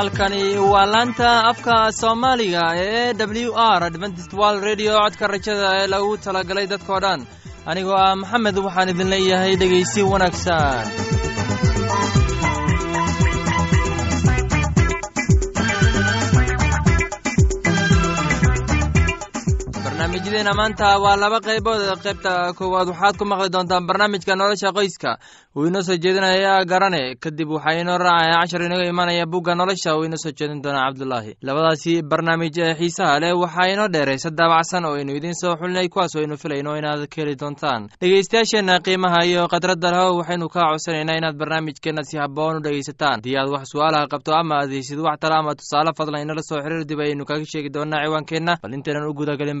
halkani waa laanta afka soomaaliga ee w r adventist wall redio codka rajada ee lagu talagalay dadkoo dhan. Anigoo ah maxamed waxaan idin leeyahay dhegaysi wanaagsan barnaamijyadeena maanta waa laba qaybood. Qaybta koowaad waxaad ku maqli doontaan barnaamijka nolosha qoyska. Uu inoo soo jeedinaya garane. Kadib waxaa inoo raacaya cashar inaga imanaya bugga nolosha. Uu inoo soo jeedin doona cabdulaahi labadaasi barnaamij ee xiisaha leh waxaa inoo dheeraysa daabacsan oo aynu idiin soo xulinay kuwaas aynu filayno inaad ka heli doontaan. Dhegeystayaasheenna qiimaha iyo khadradda leho waxaynu kaa codsanaynaa inaad barnaamijkeenna si haboon u dhegaysataan. Haddii aad wax su'aalaha qabto ama aad heysid wax tala ama tusaale fadlan inala soo xiriir dib ayaynu kaga sheegi doonaa ciwaankeenna. Bal intaynan u gudagelin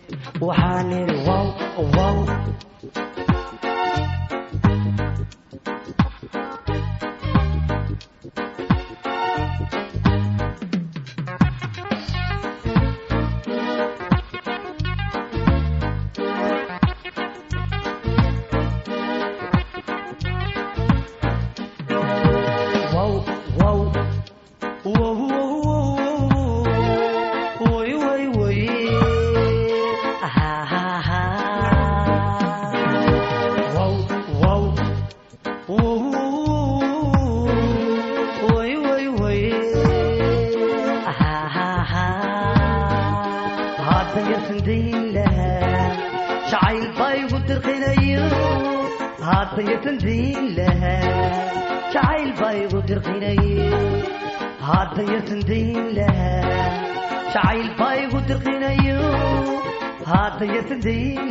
waxaan idhi wow wow wow hadda yartan dayn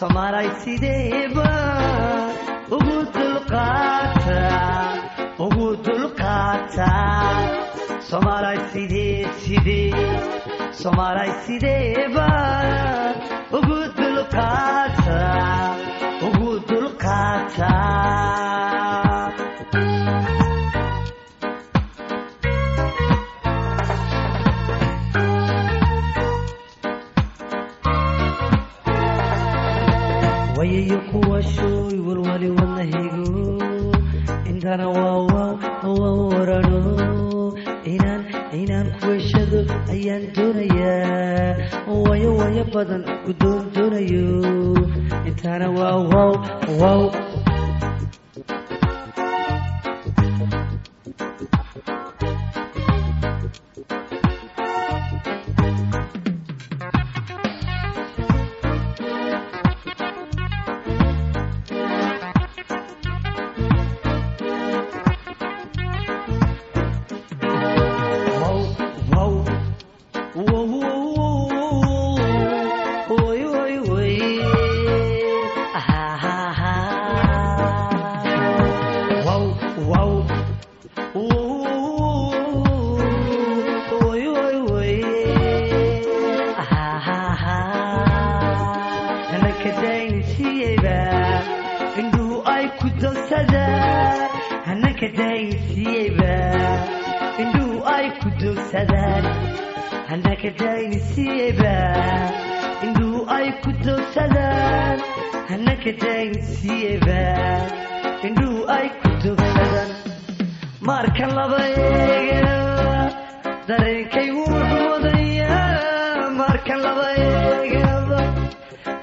soomaalay sideebaan ugu dulqaata ugu dulqaata soomaalay sidee sidee soomaalay sideebaan ugu dulqaata wadnahigo intana waa waa waa warano inaan kuweshado ayaan doonayaa wayo wayo badan ku doon doonayo intana indhuhu ay ku dogsadaan marka laba eega dareenkaygu wuxuu wadayaa marka laba eegaba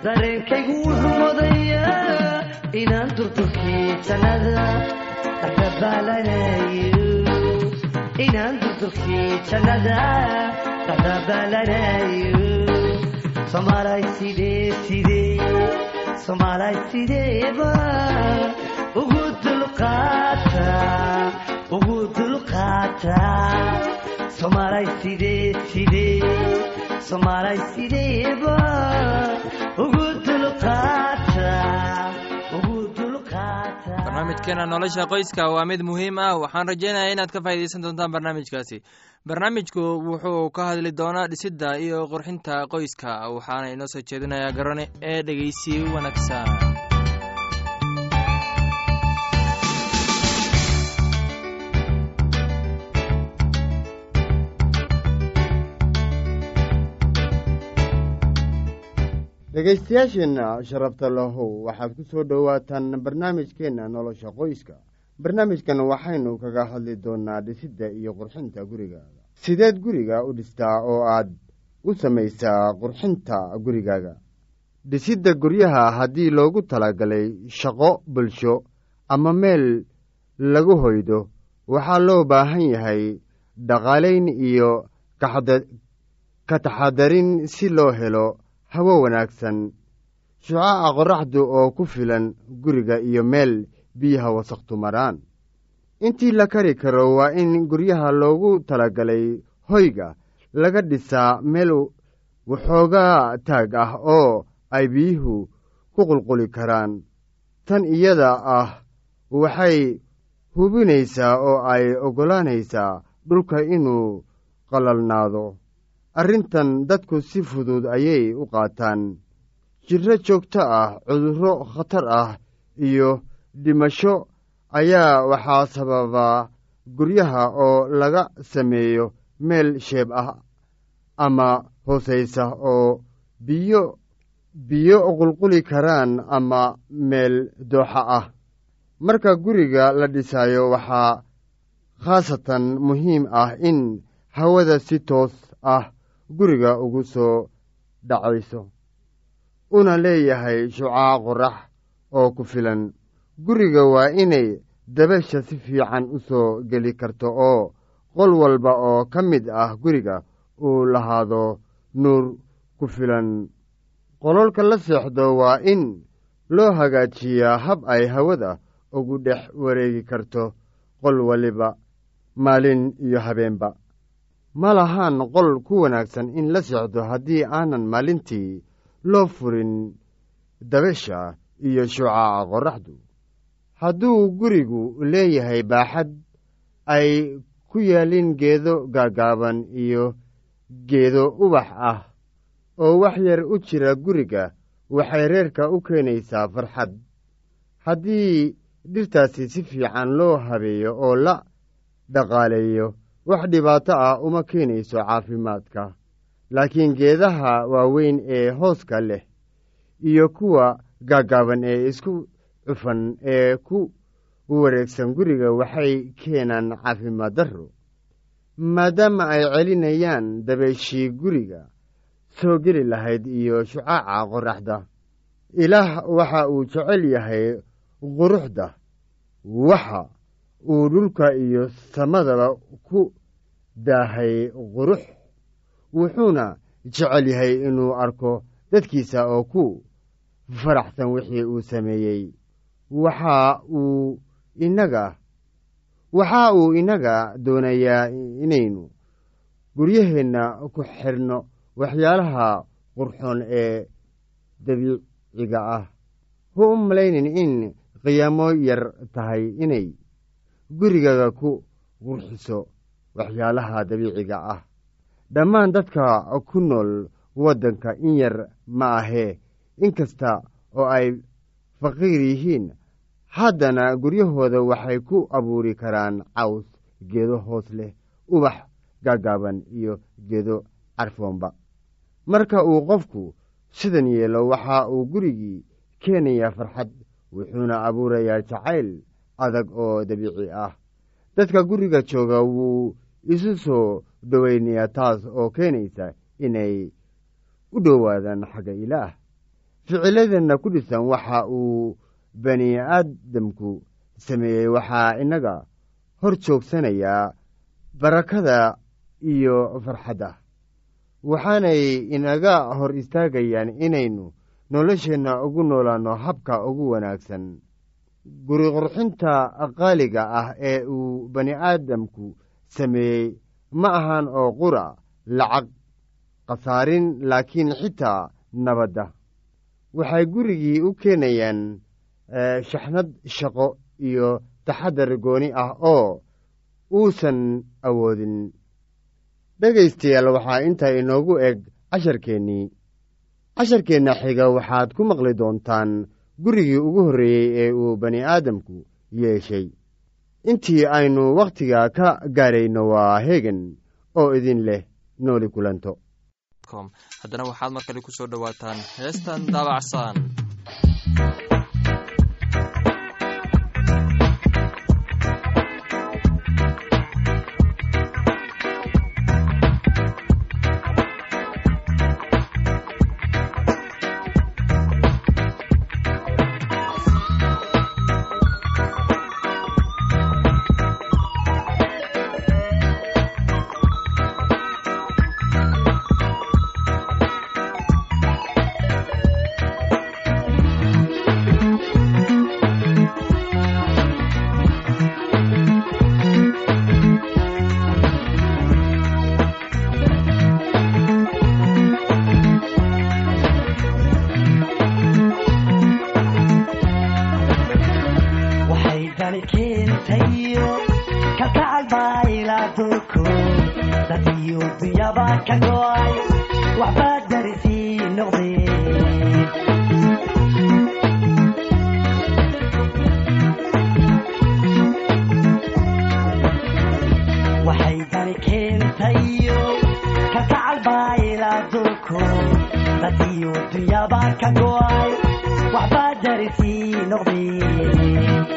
dareenkaygu wuxuu wadayaa inaan durdurkii jannada dhexdabaalanayo inaan durdurkii jannada dhexdabaalanayo soomaalay sidee sidee soomaalay sideeba ugu dulqaata ugu dulqaata soomaalay sidee sidee soomaalay sideeba ugu dulqaata barnaamijkeena nolosha qoyska waa mid muhiim ah. Waxaan rajaynayaa inaad ka faa'iidaysan doontaan barnaamijkaasi. Barnaamijku wuxuu ka hadli doonaa dhisidda iyo qurxinta qoyska waxaana inoo soo jeedinayaa garane ee dhegeysi wanaagsan dhegaystayaasheenna sharafta lahow waxaad ku soo dhowaataan barnaamijkeenna nolosha qoyska. Barnaamijkan waxaynu kaga hadli doonaa dhisidda iyo qurxinta gurigaaga sideed guriga u dhistaa oo aad u samaysaa qurxinta gurigaaga. Dhisidda guryaha haddii loogu talagalay shaqo bulsho ama meel lagu hoydo waxaa loo baahan yahay dhaqaalayn iyo ka taxadarin si loo helo hawo wanaagsan shucaaca qorraxdu oo ku filan guriga iyo meel biyaha wasaqtu maraan. Intii la kari karo waa in guryaha loogu talagalay hoyga laga dhisaa meel waxoogaa taag ah oo ay biyuhu ku qulquli karaan. Tan iyada ah waxay hubinaysaa oo ay oggolaanaysaa dhulka inuu qalalnaado arrintan dadku si fudud ayay u qaataan. Jirro joogto ah cudurro khatar ah iyo dhimasho ayaa waxaa sababaa guryaha oo laga sameeyo meel sheeb ah ama hoosaysa oo biyo biyo qulquli karaan ama meel dooxa ah. Marka guriga la dhisaayo waxaa khaasatan muhiim ah in hawada si toos ah guriga ugu soo dhacayso. Una leeyahay shucaac qorax oo ku filan. Guriga waa inay dabasha si fiican u soo geli karto oo qol walba oo ka mid ah guriga uu lahaado nuur ku filan. Qololka la seexdo waa in loo hagaajiyaa hab ay hawada ugu dhex wareegi karto. Qol waliba maalin iyo habeenba ma lahaan qol ku wanaagsan in la seexdo haddii aanan maalintii loo furin dabasha iyo shucaaca qorraxdu. Hadduu gurigu leeyahay baaxad ay ku yaalin geedo gaagaaban iyo geedo ubax ah oo wax yar u jira guriga waxay reerka u keenaysaa farxad. Haddii dhirtaasi si fiican loo habeeyo oo la dhaqaaleeyo wax dhibaato ah uma keenayso caafimaadka. Laakiin geedaha waaweyn ee hooska leh iyo kuwa gaagaaban ee isku cufan ee ku wareegsan guriga waxay keenaan caafimaad darro maadaama ay celinayaan dabayshii guriga soo geli lahayd iyo shucaaca qorraxda. Ilaah waxa uu jecel yahay quruxda waxa uu dhulka iyo samadaba ku daahay qurux wuxuuna jecel yahay inuu arko dadkiisa oo ku faraxsan wixii uu sameeyey. Waxa uu inaga waxa uu inaga doonayaa inaynu guryaheenna ku xidhno waxyaalaha qurxoon ee dabiiciga ah. Hu u malaynin in qiyaamo yar tahay inay gurigaga ku qurxiso waxyaalaha dabiiciga ah. Dhammaan dadka ku nool waddanka in yar ma ahee inkasta oo ay faqiir yihiin. Haddana guryahooda waxay ku abuuri karaan caws geedo hoos leh ubax gaagaaban iyo geedo carfoonba. Marka uu qofku sidan yeelo waxa uu gurigii keenayaa farxad wuxuuna abuurayaa jacayl adag oo dabiici ah. Dadka guriga jooga wuu isu soo dhoweynayaa taas oo keenaysa inay u dhowaadaan xagga ilaah. Ficiladeenna ku dhisan waxa uu bani aadamku sameeyey waxaa innaga hor joogsanayaa barakada iyo farxadda. Waxaanay inaga hor istaagayaan inaynu nolosheenna ugu noolaanno habka ugu wanaagsan. Guri qurxinta qaaliga ah ee uu bani aadamku sameeyey. Ma ahan oo qura lacag khasaarin laakiin xitaa nabadda. Waxay gurigii u keenayaan shaxnad shaqo iyo taxadar gooni ah oo uusan awoodin. Dhegaystayaal waxaa intaa inoogu eg casharkeennii casharkeenna xiga waxaad ku maqli doontaan gurigii ugu horreeyey ee uu bani aadamku yeeshay intii aynu wakhtiga ka gaarayno waa heegan oo idin leh nooli kulanto. haddana waxaad mar kale ku soo dhowaataan heestan daabacsan buuko dadiyo dunyaba ka go'ay waxbaa darisii noqdee waxay dani keentayo kakacal baayila dulko dadiyo dunyaba ka go'ay waxbaa darisii noqdee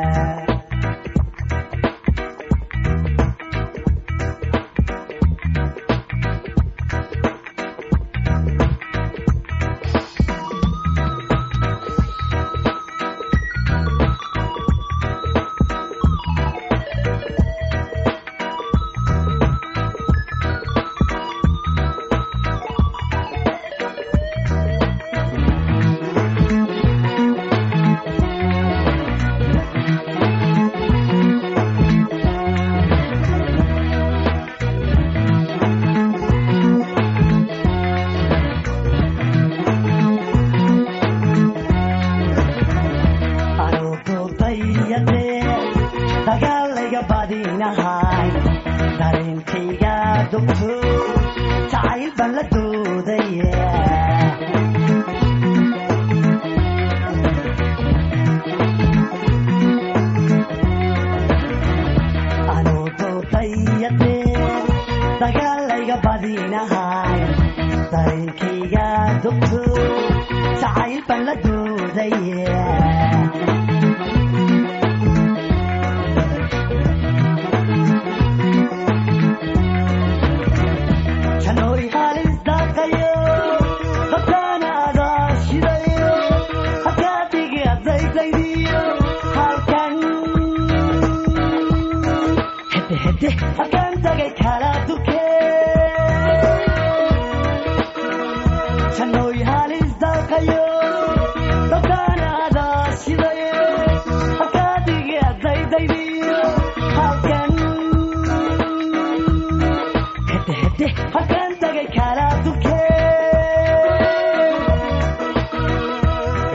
dagaalayga badinahay darinkayga dugtu jacayl baan la duudaye Okay.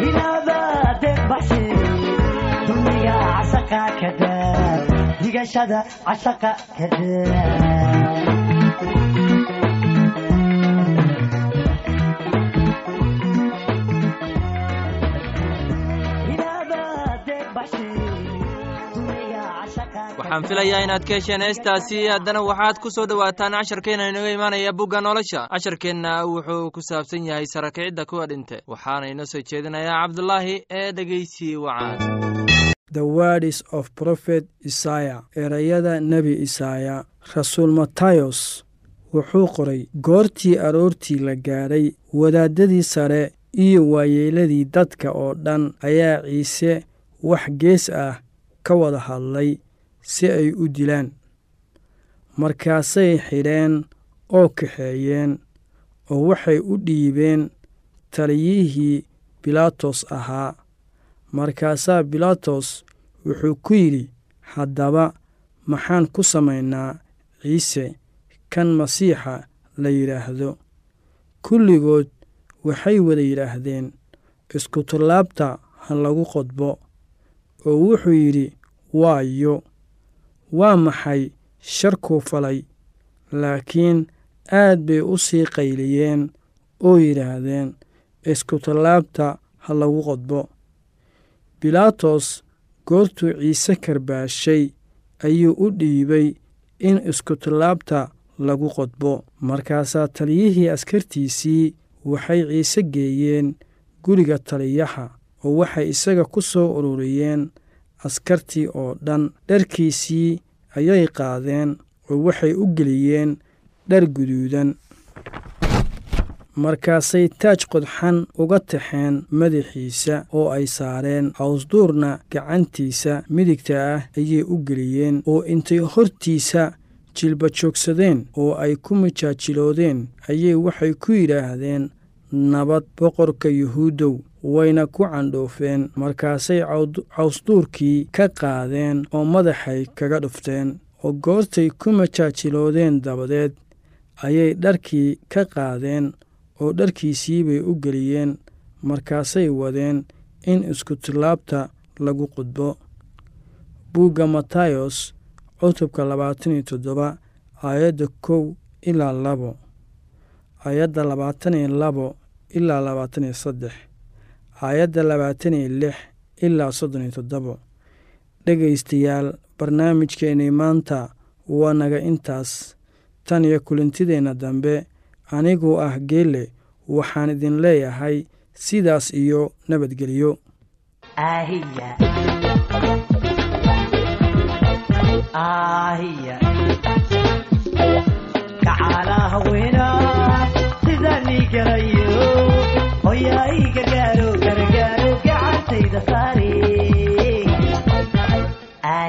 Inaabade baxshe dulmiga casaqa kada digashada waxaan filayaa inaad ka hesheen heestaasi haddana waxaad ku soo dhowaataan casharkeenna inaga imaanaya bugga nolosha casharkeenna wuxuu ku saabsan yahay sarakicidda kuwa dhinte waxaana inoo soo jeedinayaa cabdulaahi ee dhegeysi wacaan The words of Prophet Isaiah erayada nebi Isaaya rasuul Matayos wuxuu qoray goortii aroortii la gaadhay wadaaddadii sare iyo waayeeladii dadka oo dhan ayaa ciise wax gees ah ka wada hadlay si ay u dilaan. Markaasay xidheen oo kaxeeyeen oo waxay u dhiibeen taliyihii bilaatos ahaa. Markaasaa bilaatos wuxuu ku yidhi haddaba maxaan ku samaynaa ciise kan masiixa la yidhaahdo. Kulligood waxay wada yidhaahdeen iskutallaabta ha lagu qodbo. Oo wuxuu yidhi waayo waa maxay sharkuu falay? Laakiin aad bay u sii qayliyeen oo yidhaahdeen iskutallaabta ha lagu qodbo. Bilaatos goortuu ciise karbaashay ayuu u dhiibay in iskutallaabta lagu qodbo. Markaasaa taliyihii askartiisii waxay ciise geeyeen guriga taliyaha oo waxay isaga ku soo ururiyeen askartii oo dhan dharkiisii ayay qaadeen oo waxay u geliyeen dhar guduudan. Markaasay taaj qodxan uga taxeen madaxiisa oo ay saareen cawsduurna gacantiisa midigta ah ayay u geliyeen oo intay hortiisa jilba joogsadeen oo ay ku majaajiloodeen ayay waxay ku yidhaahdeen nabad boqorka yuhuuddow wayna ku candhoofeen markaasay cawsduurkii ka qaadeen oo madaxay kaga dhufteen. Oo goortay ku majaajiloodeen dabadeed ayay dharkii ka qaadeen oo dharkiisii bay u geliyeen. Markaasay wadeen in iskutillaabta lagu qudbo. Buugga matayos cutubka labaatan iyo toddoba aayadda kow ilaa labo. Aayadda labaatan iyo labo ilaa labaatan iyo saddex aayadda labaatan iyo lix ilaa soddon iyo toddobo. Dhegaystayaal barnaamijkeennii maanta waa naga intaas. Tan iyo kulintideenna dambe anigoo ah geelle waxaan idin leeyahay sidaas iyo nabadgelyo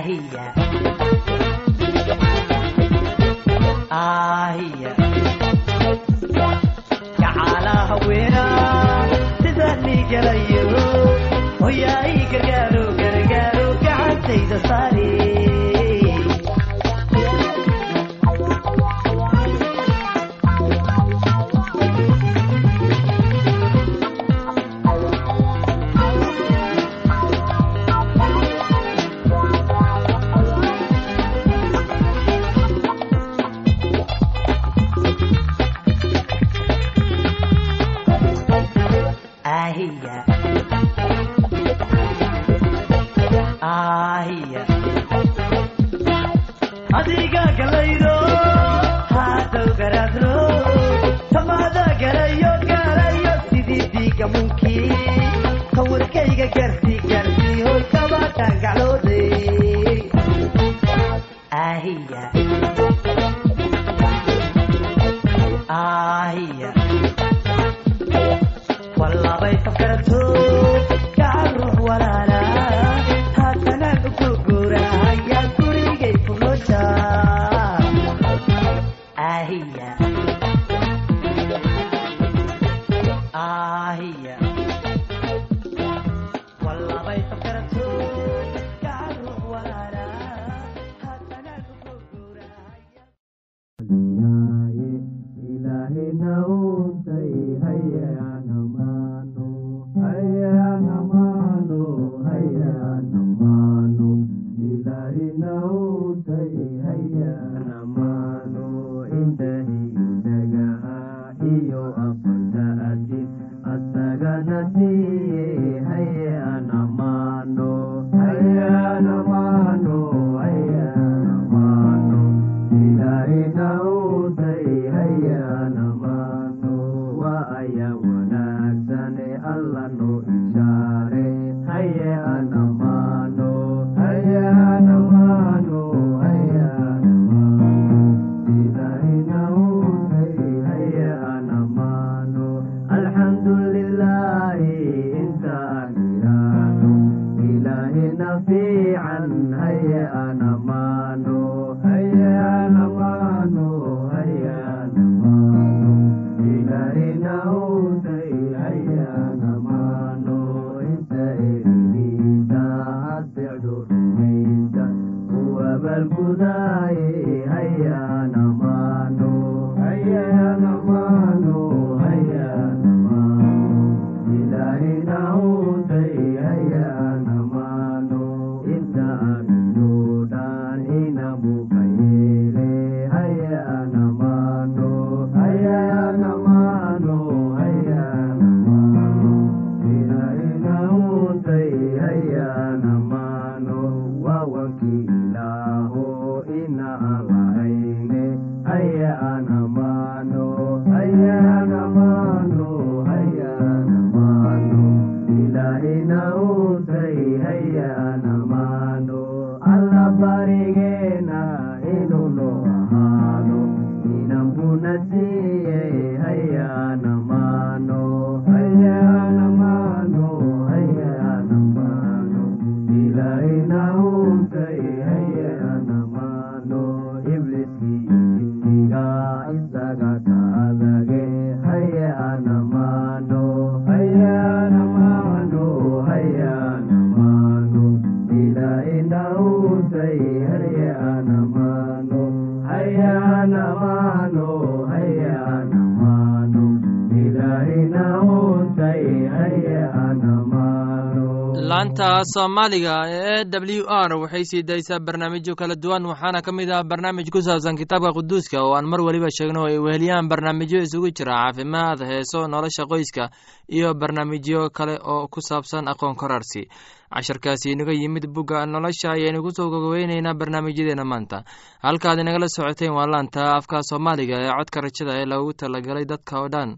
ahiya ahiya kacaala haweena sidani galayo hoyaay gargaaro gargaaro gacantayda saare alla noo ishaare hayaanamaano laanta soomaaliga ee w r waxay sii daysaa barnaamijyo kala duwan waxaana ka mid ah barnaamij ku saabsan kitaabka quduuska oo aan mar weliba sheegno ay weheliyaan barnaamijyo isugu jira caafimaad heeso nolosha qoyska iyo barnaamijyo kale oo ku saabsan aqoon korarsi. Casharkaasi inaga yimid bugga nolosha ayaynu ku soo gogoweyneynaa barnaamijyadeena maanta. Halkaad inagala socoteen waa laanta afka soomaaliga ee codka rajada ee loogu talagalay dadka oo dhan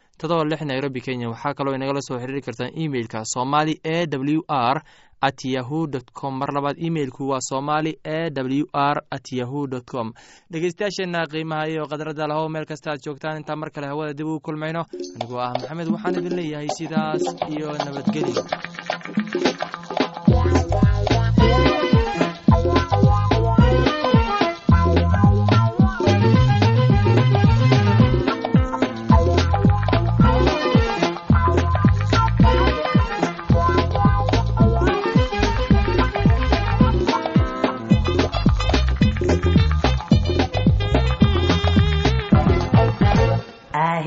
todoba lix nairobi kenya. Waxaa kaloo inagala soo xiriiri kartaan emeilka somali e w r at yahu dt com. Mar labaad imeilku waa somali e w r at yahu dt com. Dhegeystayaasheenna qiimaha iyo khadradda lahow meel kasta aad joogtaan. Intaa mar kale hawada dib ugu kulmayno. Anigoo ah maxamed waxaan idin leeyahay sidaas iyo nabadgelyo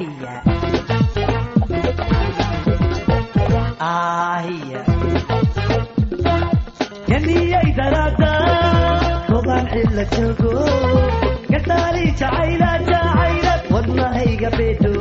ahiya ahiya yaniyay darada rogaan cilla joogo gadaali jacayla jacayla wadnahayga bedo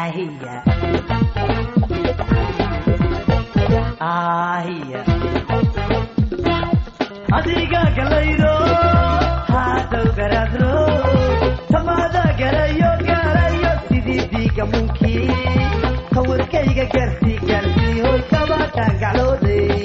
ahia ahia adiga galaydo hadhow garaadro tamaada garayo garayo sidii diiga munki kawarkayga garsi garsi hoy kabatan gaclooday